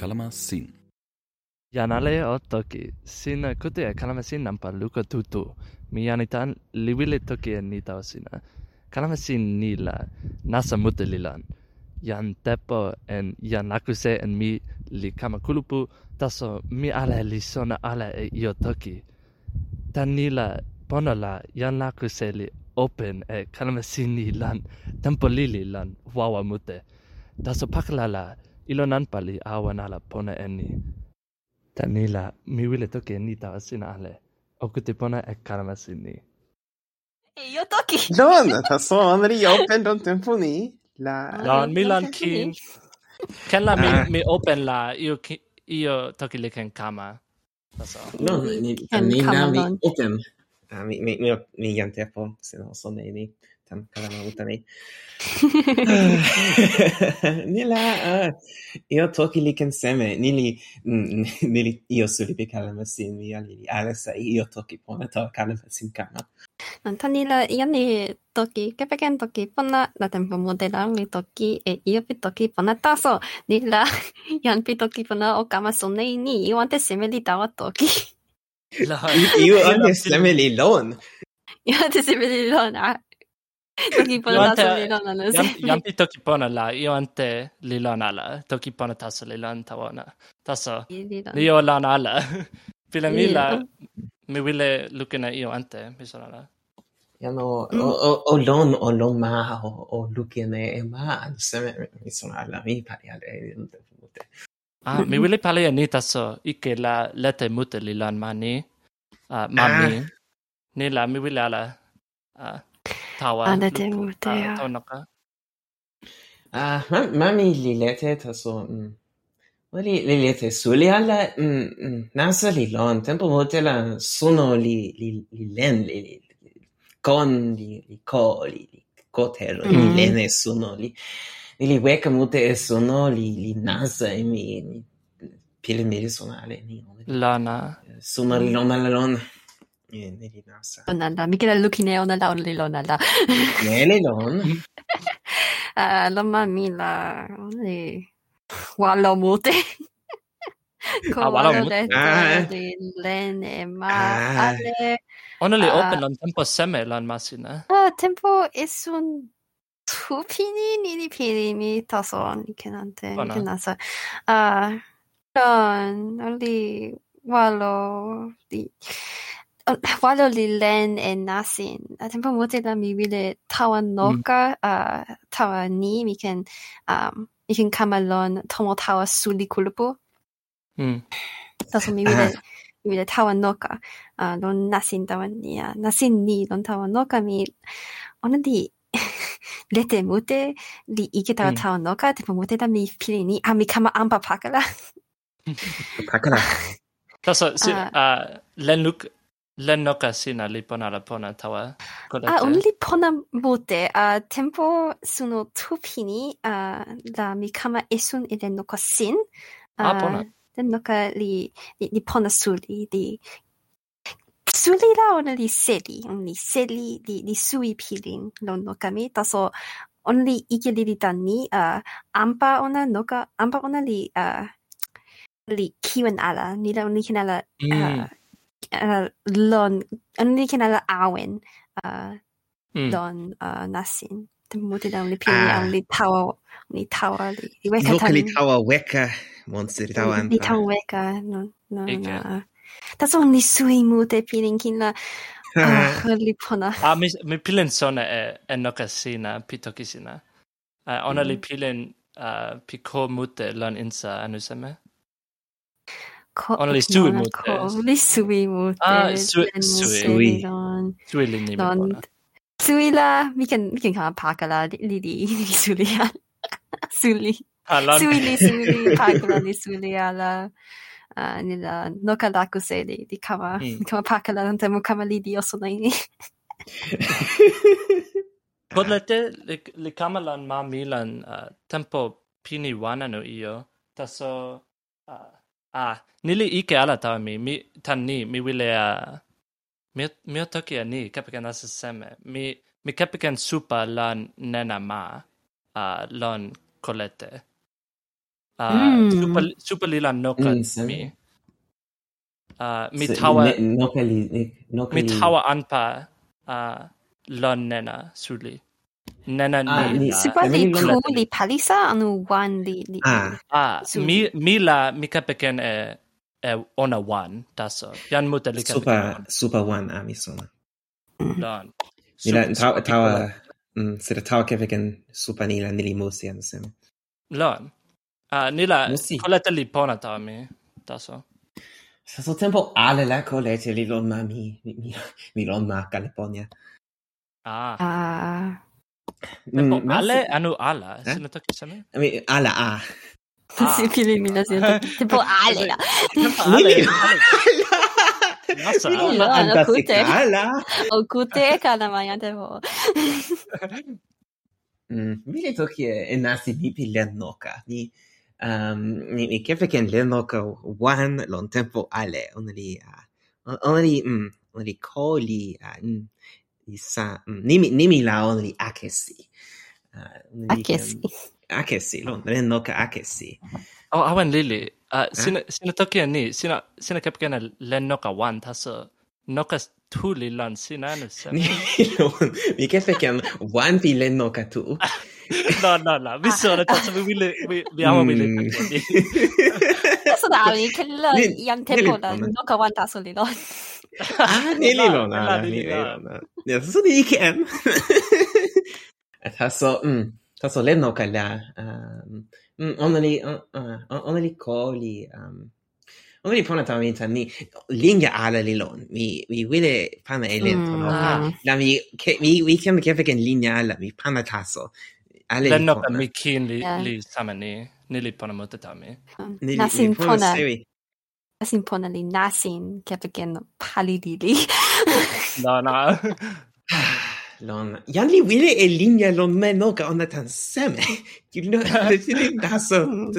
Kalamasin. Janale o toki, sinä kutia kalamasin nampa luko tutu. Mi janitan liwile toki en niitä osina. Kalamasin niillä, nasa mutelilan. Jan tepo en jan akuse en mi li kamakulupu, taso mi ale li sona ale e io toki. Tan niillä ponola jan akuse li open eh, e kanamasini lan tampolili lan wawa mute taso ilo ilonan pali awanala pona eni tanila mi wile toki eni tawa sina ale oku te pona e kanamasini Io toki. Don, ta so ri open don tempo ni. La Don Milan kin. Ken la mi ah. mi open la io io toki le ken kama. Ta so. No, ni ni na mi open uh, mi mi mi mi ilyen tempo, ah, ni 24 tettem kellene utani. Nila, io toki li kenseme, mm, ni li io sulipi kalama sin ali lili, alessa io toki pona to kalama sin kama. Nanta nila, io ni toki, kepeken toki pona, la tempo modelan mi toki, e io pi toki pona taso, nila, yan pi toki pona o kama sunne ni, io ante seme li tawa toki. You understand melilón. Io ti sei melilona. Toki pona taso lilona na se. Jam pi toki pona la, io ante lilona la. Toki pona taso lilon tawona. Taso, io lana ala. Pila mi la, mi wile lukina io ante, mi sona la. Ja, no, o lon, o lon ma, o lukina e ma, mi sona la, mi pari ale, Ah, mi wili pali e ni taso ike la lete mute li lan mani. Uh, mami. Ah. Ni la mi wili ala uh, tawa. Ah, lete mute, ya. Uh, Taunoka. Ah, ma, mami li lete taso... Mm. Wali li lete suli ala mm, mm, nasa li lon. Tempo mute la suno li, li, li len li, li, li kon li, li ko li, li cotero mm. li lene suno li. Mm li weka mute e sono li, li nasa e mi, mi pili miri sonale. Ni, lana. Sono li lona la lona. Neli nasa. Onalla, mikela lukine onalla onli lonalla. Neli lon. Ah, mi la li Wallo mute. Kowalo ah, mute ah. di e ma ah. ale. Onali open on tempo seme lan masina. Eh? Ah, tempo es un tu pini nini pili mi taso ni kenante 니켄한테 kenasa 아 don 우리 wallo li wallo li len en nasin. A tempo mote la mi wile tawa noka mm. a tawa ni mi ken um mi ken kamalon tomo tawa suli kulupu. Mm. Taso mi wile mi wile tawa noka. A lon nasin tawa ni a nasin ni lon tawa noka mi ona di lete mute li ike tawa Mm. tawa noka te mute da mi pili ni a mi kama ampa pakala. pakala. Taso, si, Ah. ah, len luk, len noka sina li pona la pona tawa. Kodete. Ah, ona li pona mute a tempo suno tupini a la mi kama esun i le noka sin. Ah, pona. Le noka li, li, li pona suli li suli la ona li seli, on li seli, li, li sui pilin lon noka mi, ta so on li ike li li tan ni, uh, ampa ona noka, ampa ona li, uh, li kiwen ala, ni la on li kenala uh, mm. uh, lon, on li kenala ala awen uh, mm. lon uh, nasin. Te mo da li pili, ah. li tawa, li tawa, li, li weka tan. Noka li tawa weka, monsi, li tawa anta. Li tawa weka, no, no, no. Tässä on niin sui Pilin, pidenkin la ah, lipona. ah, mi, mi pilin sona e, e noka sina, enokasina pitokisina. Uh, ona mm. li pilin ah, uh, piko mute lan insa anusame. Ko, ona li sui mute. Ko, li sui mute. Ah, sui. Sui. Sui li nimi pona. Sui la, mi ken, mi ken kama paka la, li li, li suli. Suli. Suli, suli, pakala li suli ala. uh, nella Nokarakuse di, di Kama, mm. Kama Pakala Nantemo Kama Lidi Osonaini. Podlete le, le kamalan ma milan uh, tempo pini wanano io taso uh, ah nili ike ala tawa mi mi tan ni mi wile a uh, mi mi toki a ni kapikan asa seme mi mi kapikan supa lan nena ma uh, lon kolete uh, mm. super, super lila noka mm, mi. Uh, mi so, tawa... Ne, nokali, noka Mi tawa anpa uh, lon nena suli. Nena ah, ni. Supa li ku li palisa anu wan li... li ah. ah mi, mi la mi kapeken e, e ona wan taso. Jan muta li kapeken Supa, super wan a mi sona. Mm. Don. Mi la tawa... tawa mm, sira tawa kapeken super ni la nili musi anu seme. Lon. Ah, nella sì. colletta lì ponatami, sa so tempo ale la colletta lì non mami, mi, mi non ma California. Ah. Ah. Tempo, mm, ale sì. anu ala, eh? se ne tocchi sami? Mi, ala a. Ah. Ah. Sì, pili mi la sento. Tempo ale la. Tempo ale. Nossa, ala. Ala. Ala. Okute kana maya tempo. Mm, mi le tocchi e nasi bipi le noka. Ni um, ni, ni kefe ken leno ko wan lon tempo ale. Onali uh, onali mm, onali ko li uh, mm, isa mm, nimi nimi la onali akesi. Uh, akesi um, akesi. Lon len ka akesi. O oh, awan lili uh, sina sina toki ni sina sina kefe ken leno ka wan taso noka tu li lan sina ne sa mi kefe ken wan pi len ka tu. no, no, no, mi sono, ah. cazzo, mi mille, mi, mi amo mille mm. Adesso dai, che gli antepola, non quanta sono ah, mm, no? Ah, nélilon áll, nélilon áll. Szóval igen. Hát ha szó, ehm, ha szó lenno mm, kell le, onnali, um, kóli, onnali ehm, pona tamita ni, linja li lilon, mi, mi wile pana elento, Ah. La mi, mi, mi kembe kefeken linja ala. mi pana tasso. Ale Lenno pa mi kin li, yeah. li sama ni ni li pona muta tami. Ni nasin li pona sewi. Nasin pona li nasin, kepagen pali li li. no, no. lon yan li wile e linja lon me no ka ona tan seme. You know the li daso mm.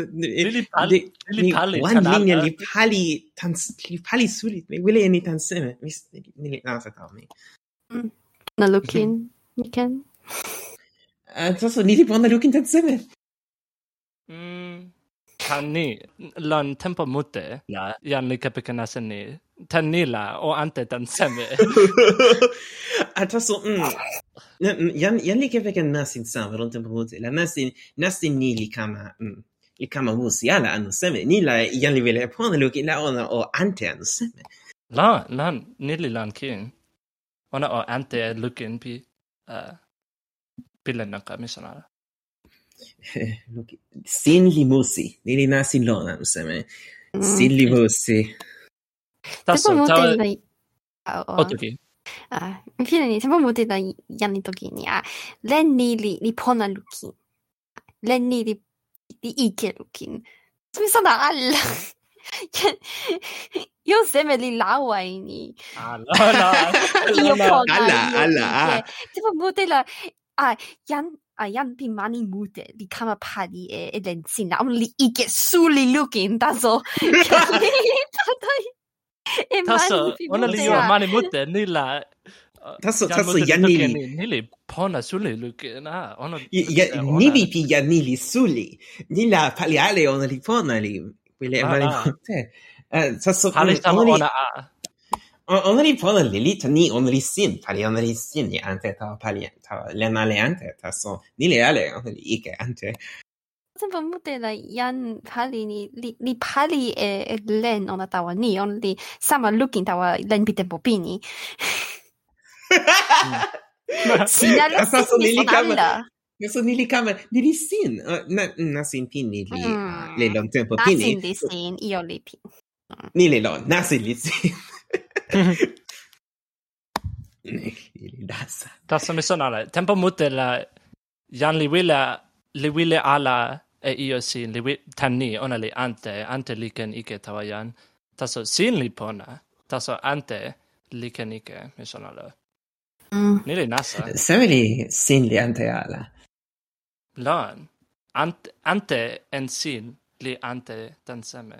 li pali li pali wan linja li pali tan li pali sulit. Me wile ni tan seme. Mi ni na sa ta mi na lukin you can Eh, そうそう、20分の料金だってせ ni, lön tempo mutte. Ja. Ja, ni kapikanasen ni. Tanila och ante Att Alltså så, mm. Jag, mm, jag lika vekan nasin sam runt tempo mutte. La nasin, nasin ni likama, mm. Likama hus jala anu seme. Ni la jali vilja pona luk ila ona och ante anu seme. La, lan, ni lan kin. Ona och ante lukin pi. Uh. Eh, pillennak misanala. Sin li musi, nili na sin lona, useme. Sin li mm, musi. Tasso, tawa... Otoki. Ah, infine ni, sempo te da yanni toki ni, Ah, len ni li, li pona lukin. Len ni li, li ike lukin. Sumisana alla. Io seme li laua ini. Alla, alla. Io pona. Alla, alla, ah. alla. Tipo mute la, a yan a yan pi mani mute. Li kama pali e eden sin on li ike suli lukin taso. Taso ona li yo mani mute ni la taso ni ni li pona suli lukin a ona nili pi yanili suli. Ni la pali ale ona li pona li quelle mani mute. Eh, Tasso pali mm, sta ona a. O- ona li pona li li ta ni ona li sin. Pali ona li sin li ante tawa pali tawa len ale ante. Tasso, ni li ale ona li ike ante. Tempo mute la yan pali ni li, li pali e, e len ona tawa ni on li sama looking tawa len pi tempo pini. Sina lo Tasso, sin ni mi li ni li kama. Ni li sin. Na, na sin pin ni li. Mm. Le lon tempo pini. Nasin li sin, io li pi. Ni li lon. Nasin li sin. Li nasa. Taso mi son ala. Tempo mute la, jan li wile, li wile ala e io sin, li wi- tan ni, ona li ante, ante li ken ike tawa jan. Taso sin li pona, taso ante li ken ike, mi son ala. Mm. Ni li nasa. Seme li sin li ante ala. Lon. Ante, ante en sin, li ante tan seme.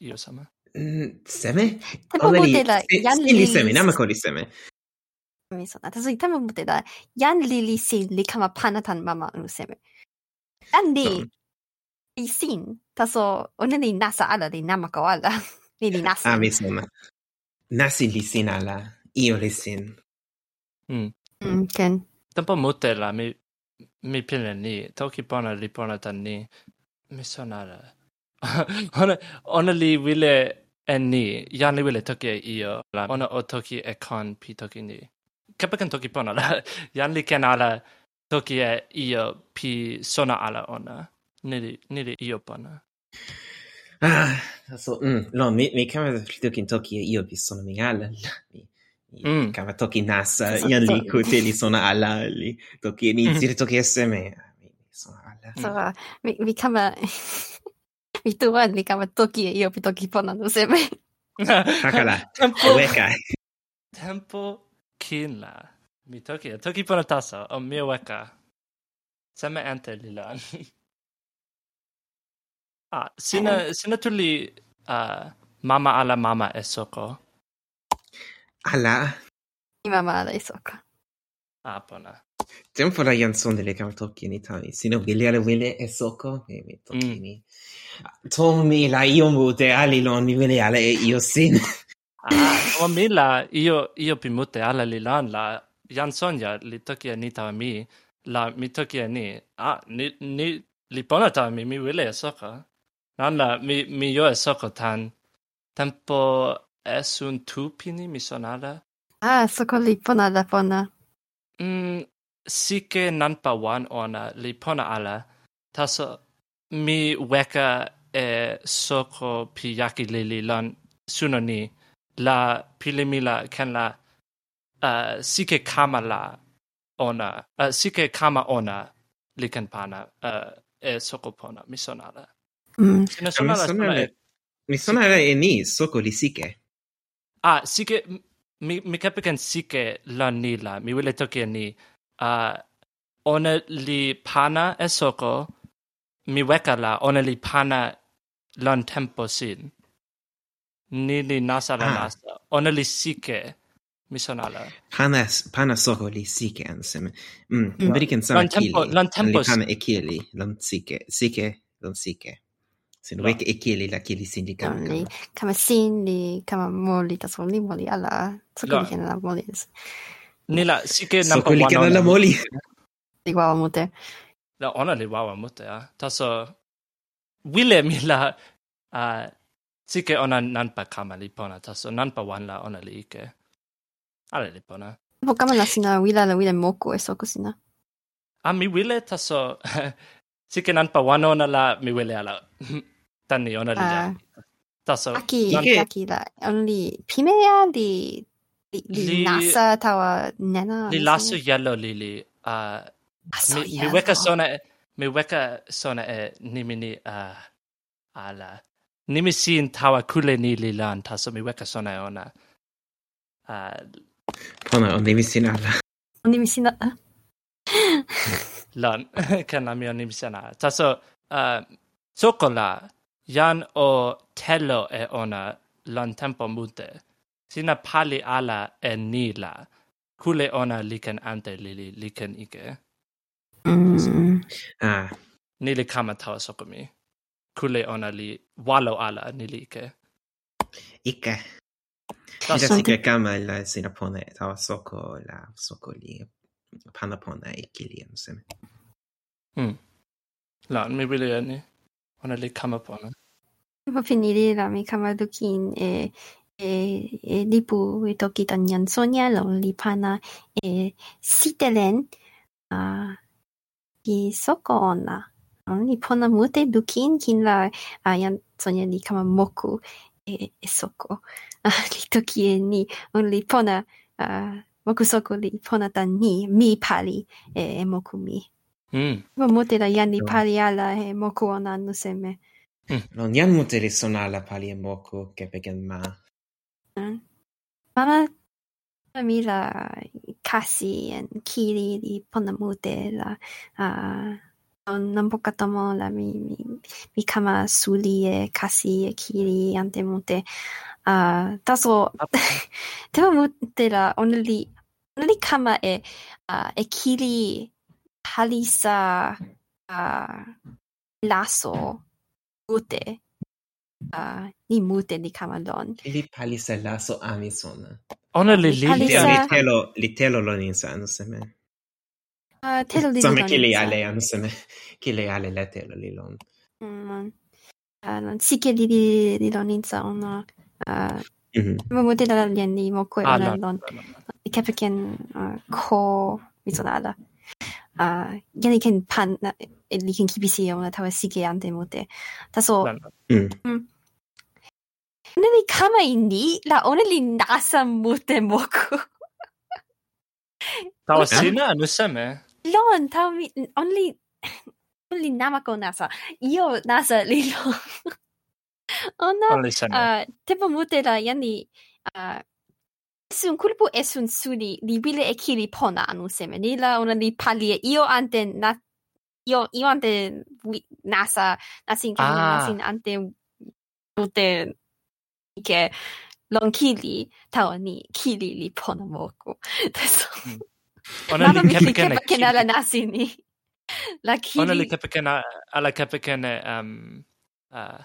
io sama. Mm, seme? Tempo mute da Jan Lili. seme, nama kori seme. Mi sona. Taso i tempo mute da Jan Lili sin li kama pana tan mama anu seme. Jan li li sin. Taso one li nasa ala li namako ala. Li li nasa. Ah, mi sona. Nasi li sin ala. Io li sin. Mm. Mm, ken. Tempo mute la mi mi pile ni. Toki pona li pona tan ni. Mi sona ala. हुन हुनले विले एन्नी यानले विले थोके इयो ला ओन ओ थोकी ए खान पी थोकी नि कपकन थोकी पन ला यानले केन आला थोकी ए इयो पी सोना आला ओना nere, nere i jobbarna? Ah, alltså, mm, no, vi, vi kan väl flytta in Toki i jobb i sådana mig alla. Vi kan väl Toki nasa, jag lik hotell i sådana alla. Toki, ni ser Toki SM. Sådana alla. Vi kan väl... i tu wan li kama toki e io pi toki pona no sebe. Hakala. Tempo. Weka. Tempo kin la. Mi toki e toki pona taso. O mi e weka. Seme ante li lan. ah, sina, sina tu uh, mama ala mama e soko? Ala. I mama ala e soko. Ah, pona tempo la Jansson delle cave in Italia. Sino che le alle e socco e mi tocchini mm. tommi la io mute ali non mi vele ale io sin ah tommi la io io pi mute ala li lan la Jansson ja li tocchi in Italia mi la mi tocchi ni. Ah ni ni li ponata mi mi vele e socco. Non la mi mi io e socco tan tempo es un tupini mi sonala ah socco li ponada pona. Mm sike nanpa wan ona li pona ala, taso mi weka e soko pi yaki lili lan suno ni, la pilimi la ken la uh, sike kama la ona, uh, sike kama ona li ken pana uh, e soko pona, mi sona ala. Mm. Sina sona ala e... Mi sona ala e ni, soko li sike. Ah, sike... Mi, mi kapikan sike lan ni la, mi wile toki ni, uh, ona li pana e soko, mi weka la, ona li pana lon tempo sin. Ni li nasa la ah. nasa. Ona li sike, mi sonala. Pana, pana soko li sike ansem. Mm, mm. no. Beriken sama tempo, kili. Lon tempo li pana ekili, lon sike, sike, lon sike. Sin no. e kili la kili sin di kama. Li, kama sin li, kama moli, taso li moli ala. Soko li kena la moli. Nella, sì che so quelli che hanno la moli. Li guavamute. La ona li guavamute, ah. Tasso, wile mi la, uh, sì che ona nanpa kama li pona, tasso nanpa wan la ona li ike. Ale li pona. Po kama la sina wila la wile moku e soko sina. Ah, mi wile tasso, sì che nanpa wan ona la, mi wile ala, tani ona li uh. la. Tasso. Aki, aki la, only pimea li Li, li nasa tawa nena? Li lasu yellow lili. Uh, ah, mi, yellow. Mi weka sona e, mi weka sona e nimi ni uh, ala. Nimi sin tawa kule ni li lan taso mi weka sona e ona. Uh, Pono, on nimi sin ala. On nimi sin ala. lan, kana mi on nimi sin ala. Taso, uh, sokola, jan o telo e ona lan tempo mute sina pali ala e ni la. Kule ona liken ante lili liken ike. Mm. Ah. Ni li kama tawa soko mi. Kule ona li walo ala ni li ike. Ike. Ita sike kama la sina pone tawa soko la soko li pana pona ike li anseme. Mm. La, mi bili ni. Ona li kama pona. Po finiri la mi kama dukin e e, e lipu e toki tan yan Sonia lo li pana e sitelen a ki soko ona. On li pona mute dukin kin la a yan Sonia li kama moku e, e soko. A, li toki e ni on li pona a, moku soko li pona tan ni mi pali e, e moku mi. Mm. mo mute la yan li pali ala e moku ona nuseme. Mm. Non jan mute li sona la pali e moku kepeken ma. Mm. mama mi la kasi en kiri li pona mute la a on nampo tomo la mi mi, mi kama suli e kasi e kiri ante mute. A taso ah. te mute la onli onli kama e a e kiri halisa a lasso mute uh, ni mute ni kamandon. Ili palis el laso amisona. Ona li li. Palisa... Li telo, li telo lo ninsano se seme. Uh, telo li Same ki li ale anu se me. Ki ale le telo li lon. Mm. Uh, si che li li, li lo ninsa ona. Uh, mm -hmm. Mute la lien ni mo koe ona lon. I Ikepiken uh, ko mitsunada. 아, 얘는 걘 반, 리킨 기비시 영어 타와 시계 안 되모데. 다소 mm. 음 li kama ini la ona li nasa mute moku. Tawa sina anu seme? Lon, tawa mi, only, only namako nasa. Io nasa li lon. ona, only seme. Uh, tepo mute la yani, uh, esun kulpu esun suli, li wile e kiri pona anu seme. Ni la ona li palie io ante na, io, io ante wi, nasa, nasin kama ah. nasin ante mute che lon kili tawa ni kili li pona moku. Teso. Mm. Ona li kepeken e ala nasi ni. La kili. Ona li kepeken ala kepeken e um, uh,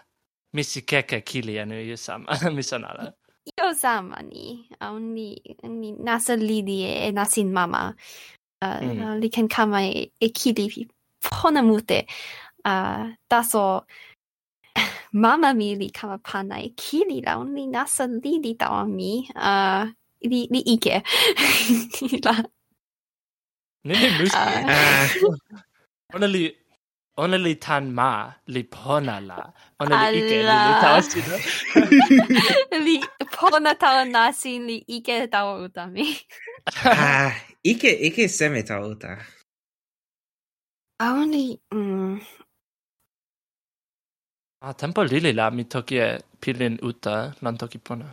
misi keke kili anu yu sama. Misan ala. Io sama ni. Au ni, ni nasa lidi e nasin mama. Uh, mm. Li ken kama e, e kili pona mute. Uh, taso mama mi li kama pana e kili laŭn li nasa li li tawa mi uh, li, li ike. La. Ne ne muske ah. ona li ona li tan ma li pona la. Ona li ike li li tawa sino li pona tawa nasi li ike tawa uta mi. Ah, ike ike seme ta uta. Only, mm, a tempo lili la mi toki e pilin uta lan toki pona.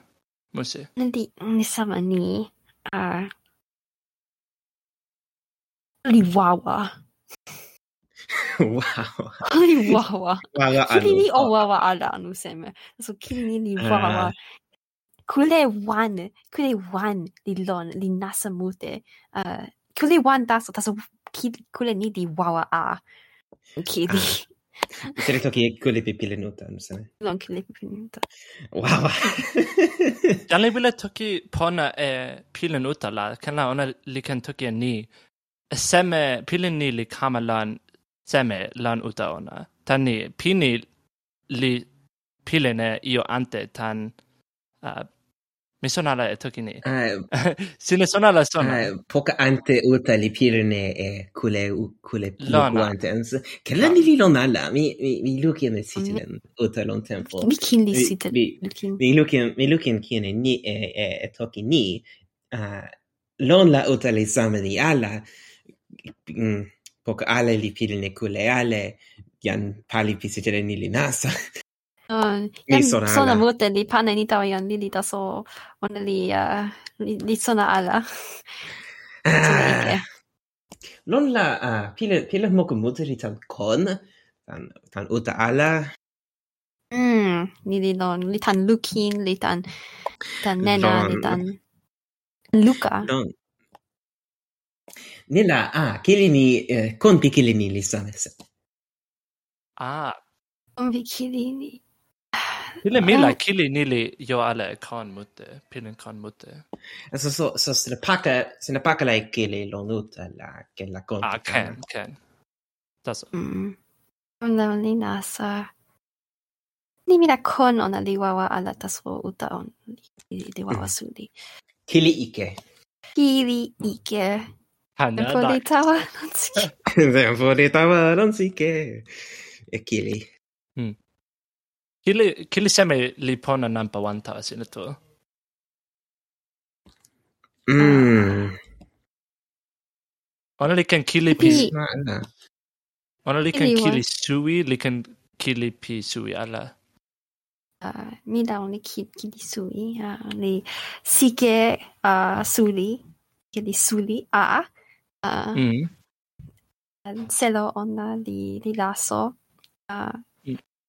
musi. Nanti, ni sama ni a li wawa. wawa. Li wawa. Wawa anu. Kili ni o wawa ala anu seme. So kili ni li ah. wawa. Kule wan, kule wan li lon, li nasa mute. Uh, kule wan taso, taso kule ni li wawa a. Kili. Ah. Se oli toki Kulipipilinutan sanoin. Silloin Kulipipilinutan. Wow. Tällä ville toki pona e pilinutalla, kenellä on liikan toki e ni. E semme pilin ni li kamalan semme lan uta ona. Tani pini li pilene io ante tan uh, mi sonala e toki ni. Eh, Sina sonala sona. Eh, poka ante uta li pirne e kule u kule pluku antens. Kella ni li lonala, mi, mi, mi lukin e sitilen mm. uta lon tempo. Mi kin li sitel. Mi lukin, mi lukin kine ni e, e, e toki ni. Uh, lon la uta li sameni ala. Mm, poka ale li pirne kule ale. Jan pali pisitelen ni li nasa. Uh, mi sona ala. Sona mute li pane ni tawa yon li li taso on li, uh, li, li sona ala. uh, ah. うん、いい空そのもてりパネにたわよんりりだそう。おねりや、りそなあら。Non la uh, pile pile moku mute li tan kon tan tan uta ala mm ni li non li tan lukin li tan tan nena li tan luka non ni la ah kili ni eh, konti kili ni li sanes ah konti kili ni Till Pille milla kili nili jo alle kan mutte, pillen kan det. Alltså, så, så sinne pakke, sinne pakke lei kili lonut eller kella konta. Ah, kan, kan. Das. Mm. Unna ni nasa. Ni mira kon ona liwawa ala tasro uta on liwawa suli. Kili ike. Kili ike. Hanna da. Den tawa nonsike. Den tawa nonsike. Kili. Mm. Kili seme li pona nampa wan tawa sina tu. Mm. Ona li ken kili pi... Ni- Ala. Ona li ken Kili wa- kili sui, li ken kili pi sui ala. uh, mi la oni ki ki li sui uh, li sike uh, suli ki li suli a uh, Mm. selo ona li li laso uh,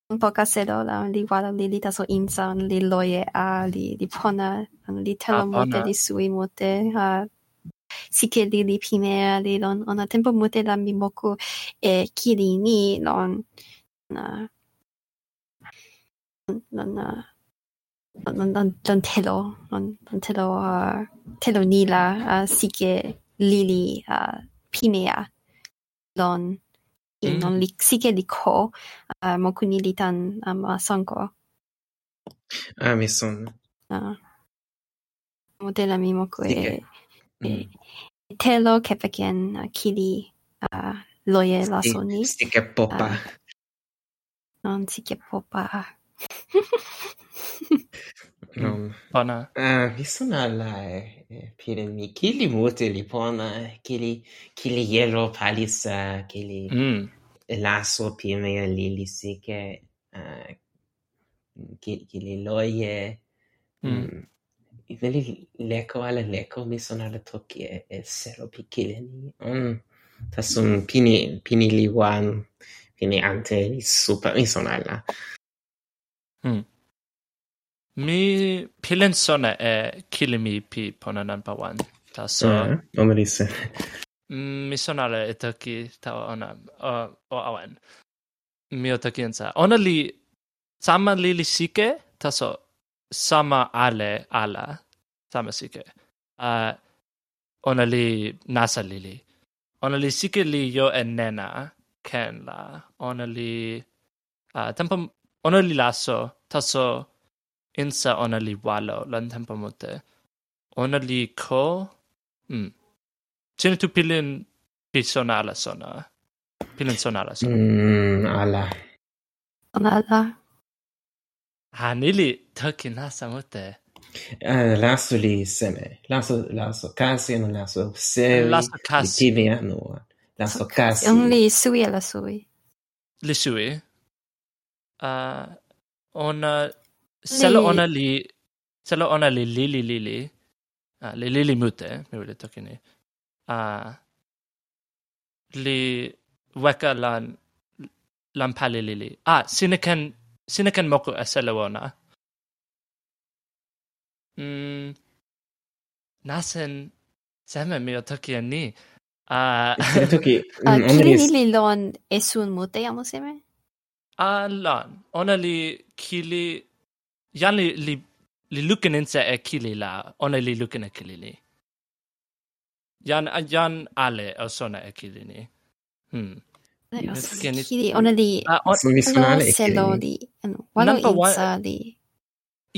poka selo la li wala li, li taso insa on li loye a li, li pona on li telo ah, mute li sui mute a sike li li pimea li lon ona tempo mute la mi moku e kili ni lon na lon na lon lon lon telo lon lon telo uh, telo ni la uh, sike lili uh, pimea lon mm. non li sike di ko uh, eh, mo kuni li tan am um, sanko ah mi son. Ah. Uh, mo mi mo e, mm. e te lo kepeken uh, eh, kili uh, eh, loye la soni. sike popa. Uh, non sike popa. non pona mm, ah mi sono alla eh, piremi che li mute li pona che li che li iero palisa ah, che li mm. lasso piremi li li si che uh, che li loie mm. mm. Veli leko ala leko mi sono alla tocchi e, e sero picchileni. Mm. Tasun pini, pini li wan pini ante li super, mi sono alla. Mm. Mi pilen mm, sona e kilimi pi ponan number one. Taso. Mm, omelisse. mi sonare e toki tawa ona o, o awen. Mi o toki ensa. Ona li sama li li sike taso sama ale ala sama sike. Uh, ona li nasa lili. Ona li sike li yo e nena ken la. Ona li... Uh, tempo, ona li laso taso insa ona li walo, lan tempo mute. Ona li ko, mm. Sino tu pilin pi sona ala sona? Pilin sona ala sona. Mm, ala. ona la Ha, nili toki nasa mute. Ah, laso li seme. Laso, laso kasi no laso sevi. Laso kasi. Li pivi anu. Laso kasi. only sui ala sui Li sui. Uh, ona, selo ona li selo ona li li li li li uh, li li li mute mi wili toki ni uh, li weka lan lan pali li li ah sina ken sina ken moku a selo ona mm, nasen seme mi o toki ni Ah, uh, toki. Mm, ah, uh, kili li li lon esun mute amo seme? Ah, lan. Ona li kili jan li, li, li lukin inse e kili la, ona li lukin e kili li. Jan, jan ale o sona e kili ni. Hmm. Ai, o Yes, sona kini- kili ona li on, So mi sono ale selo ekili. li ano, walo one- insa li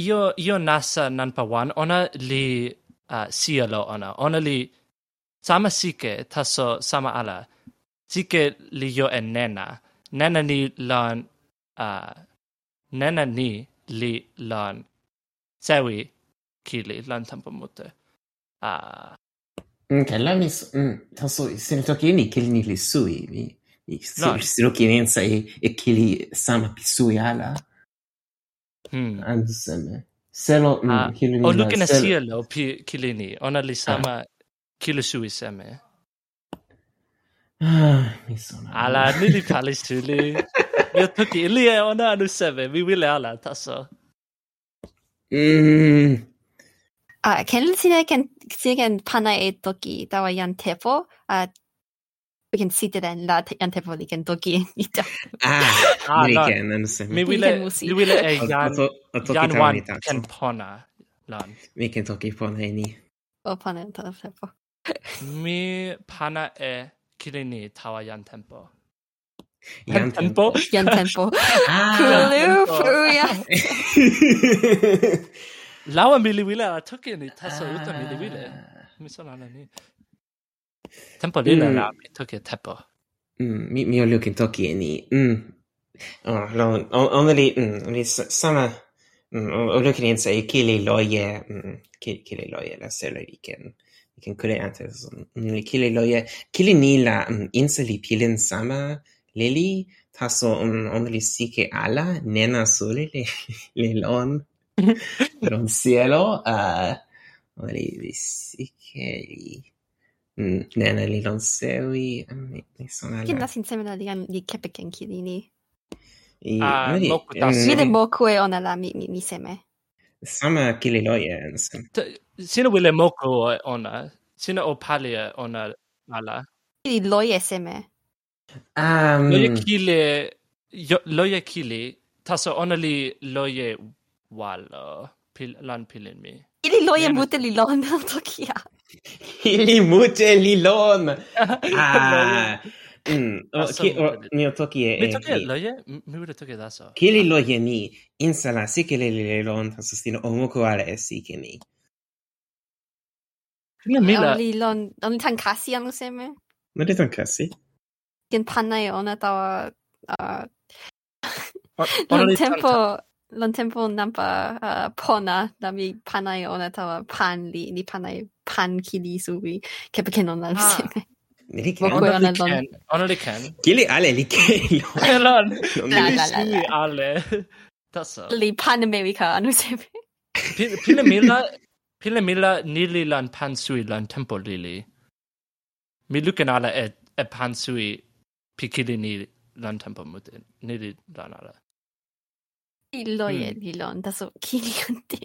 io, io nasa nanpa wan, ona li uh, sialo ona, ona li sama sike taso sama ala. Sike li yo e nena, nena ni lan, uh, nena ni li lan sewi kili lan tampa mute ah Okej, okay, mis... Mm, alltså, sen toki ni kili ni li sui, mi... No. Siroki nensa e, e kili sama pi sui ala. Hmm. Anzuseme. Selo, mm, ah, kili ni O lukin a sielo pi kili ni, ona li sama ah. kili sui seme. Ah, mi sono... Ala, nili pali suli. Io toki ili e ona anu seme, mi wile ala, taso. Mm, ah ken sine ken sine ken pana e toki tawa yan tepo ah we can see den la te- yan tepo li ken toki ita ah, Ah, mi no. ken, andu seme. Mi Mi wile, ken musi. mi wile e O- jan, o to- o toki jan tawa wan ni taso. lan. Mi ken toki pona e ni. o pana ta tepo Mi pana e kili ni tawa jan tempo. Ian tempo. Ian tempo. Kulu fuia. Laua mili wile ala toki ni taso ah. uta mili wile. Miso lana ni. Tempo lila mm. la mi toki tempo. Mm, mi mi olukin toki ni. Mm. Oh, lo, only, only sama, o lukin insa e kili loje, kili loye la selo iken. Iken kule antes, kili loye, kili ni la insa li pilin sama, lili taso on on li sike ala nena soli li li lon per un cielo a uh, li li sike li mm, nena li lon sewi li son ala kinda sin semena li li kepeken kilini Ah, moku tasu. Mide moku e ona la mi, mi, mi seme. Sama kili loje. Sina wile moku ona, sina o palia ona ala. Kili loye seme. Um... Loje kile, yo, loje kile, taso ona li loje walo, pil, lan pilin mi. Ili loje mute li lon, tokia. Ili mute li lon! ah, mm, o, ki, o, ni o toki e... Mi toki e loje? Mi ure toki daso. Kili loje mi, insala sikele li le lon, taso stino omoku ale e sikemi. Mila. Oli lon, oli tan kasi amuseme? Ma de tan kasi? gen Paneion eta uh, lon tempo lon tempo nampa uh, pona da mi Paneion eta pan li ni panai pan kili subi che ona non la ah. Li ken. ona li ken. Kili ale li ken. Elon. La la la. Ale. Tassa. Li pan America anu sepe. Pile mila pile mila nili lan pan sui lan tempo lili. Mi luken ala e, e pan sui piccilini lan tempo mute niri lanara. Illo e nilon da so kirionte.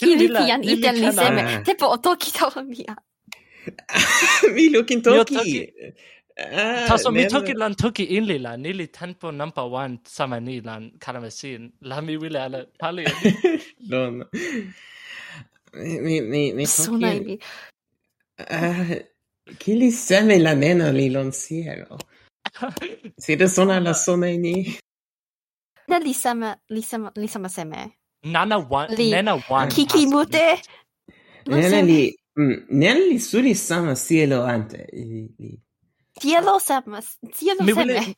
Kiritian iten liseme. Tepo otoki to mia. Milukin toki. Taso mi toki lan toki inli la nili tempo number one sama ni lan karamasin la mi wile ala pali. Lon. Mi mi mi toki. Kili seme la meno li lonciero. Siete la sona sonaini? Na li sama li sama li sama seme. Nana wan li. nena wan. Kiki mute. Mm, nena li nena li suri sama cielo ante. Li. Cielo sama cielo mi seme. Wile,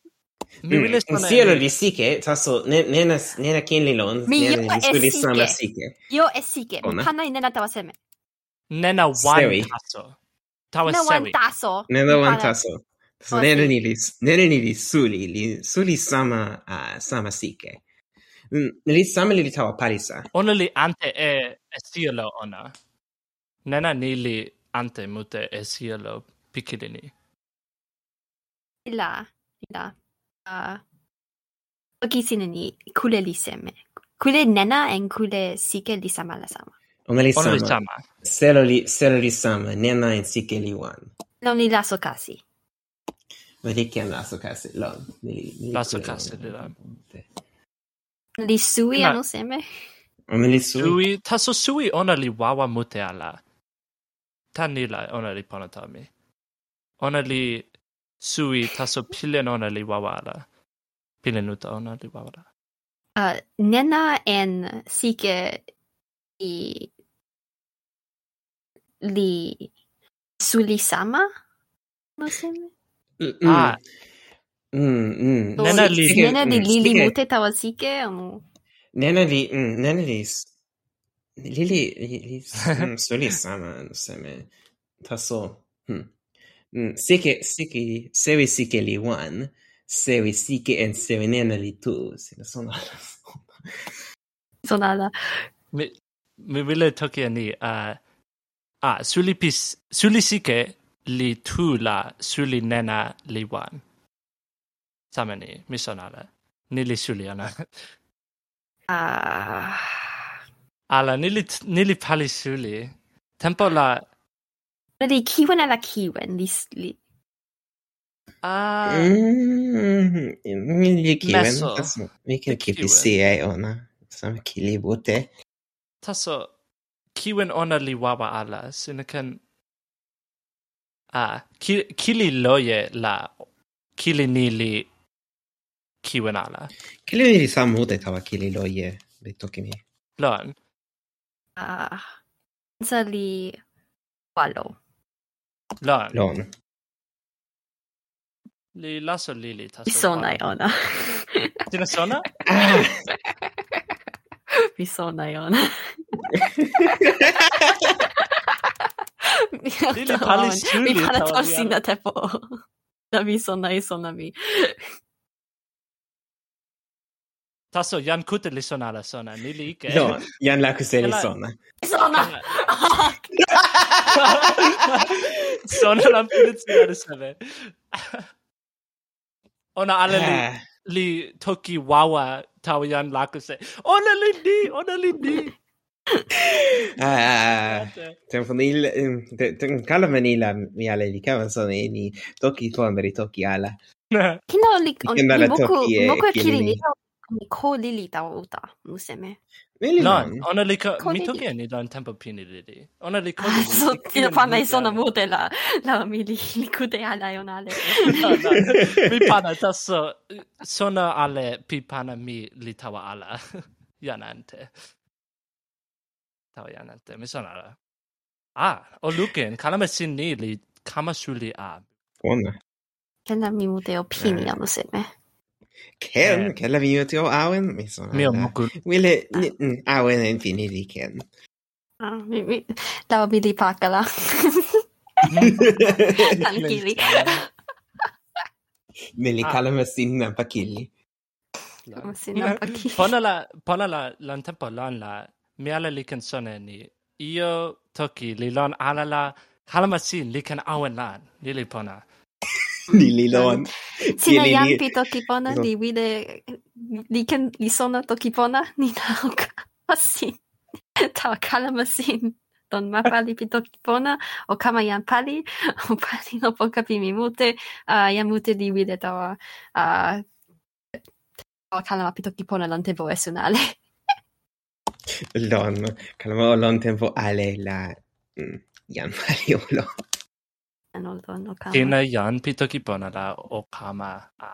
mi mm, wile mm, cielo li sike taso nena nena kin li lon. Mi yo e suri sama sike. Yo e sike. Kana i nena tawa seme. Nena wan taso. Tawa sewi. Nena wan taso. Nena wan taso. So okay. ne reniris, ne suli, li suli sama, uh, sama sike. Mm, li same li tawa palisa. Ona li ante e, e cielo ona. Nena ni li ante mute e cielo pikilini. Ila, ila. Uh, oki sine ni kule li seme. Kule nena en kule sike li sama la sama. Ona li sama. Ona li sama. Selo li, selo li sama. Nena en sike li wan. Non li laso kasi. Vad fick han alltså Castellan? Lasso Castellan. Li sui anu seme? Oni li sui? Sui, taso sui ona li wawa mute ala. Ta ni la ona li pona tami. Ona li sui taso pilen ona li wawa ala. Pilen uta ona li wawa ala. Uh, nena en sike i li suli sama? No seme? ああ。うんうん。ねなり。ねなりりりもてたわしけ、あの。ねなり、うん、ねなり。りり、りり、それさま、のせめ。たそう。うん。Mm, sike, sike, sevi sike li one, sewi sike en sewi nena li two, sina sonala. sonala. Mi, mi vile toki ani, uh, ah, suli pis, suli sike li tu la suli nena li wan. Same ni, mi son. Ni li suli ana. Ah. Ala, ni li, ni li pali suli. Tempo la... Li kiwen ala kiwen, li... li... Ah. Mm-hmm. Li kiwen, taso. Mi kan kipi siaj ona. Sama kili bute. Taso, kiwen ona li wawa ala, sinakan... So Ah, ki, kili loye la kili nili kiwenala. Kili nili sa mute tawa kili loye de toki mi. Lon. Ah, li walo. Lon. Lon. Li laso lili taso. Mi sona ona. Ti sona? Mi sona ona. Ili palis Julia. Mi palet orsina tepo. Da vi sonna i sonna mi. Tasso, jan kute li sonala sona, ni li ike. Do, jan la kuse li sona. Sona! sona la pulizia di sebe. Ona ale li, eh. li toki wawa tau jan la kuse. Ona li ni, ona li ni. Ah, ah, ah. Telefonil kalmenila mm, mm, mi ale li kavan son ni toki tondri toki ala. Kino li on moku boku kiri ni ko li li ta uta museme. No, ona li ka mi toki ni dan tempo pini li li. Ona li ko. So ti pa mai sono mute la la mi li li kude ala onale. Mi pana taso, sono ale pi pana mi li tawa ala. Janante. Italianamente. Mi sonara. Ah, o Lukin, sin ni li kamashuli a. Bone. Kena mi mute opini eh. ano se me. Ken, eh. kella vi mute awen, mi sonara. Mio moku. Wille, ah. awen en fini li ken. Ah, mi, mi, la mi li pakala. Tankili. Me li ah. kalamesin na pakili. Kama na pakili. Pona la, pona la, lan tempo lan la, mi ala li ken sona ni. Io toki li lon ala la halamasin li ken awen lan, li li pona. Ni li lon. Sina li, pi toki pona, li wide, li ken li sona toki pona, ni nao kama sin. Tawa kalama kalamasin. Don ma pali pi toki pona, o kama jan pali, o pali no poka pi mi mute, uh, jan mute li wide tawa uh, kalama pi toki pona lan tevo esunale. Lon, calmo lon tempo ale la mm, jan maiolo. Anolton okama. Tina jan pitoki pona la okama a.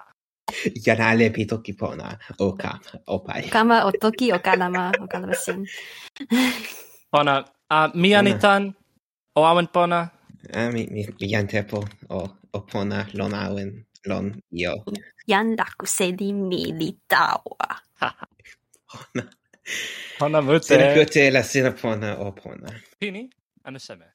Jan ale pitoki pona oka opai. o otoki o okanama sin. Pona, a mi anitan o awen pona. A mi mi jan tepo o opona lon awen lon io. Jan lakusedi militawa. Pona. هنا بوتي سينكوتي لا سينابونا أو بونا فيني أنا سمع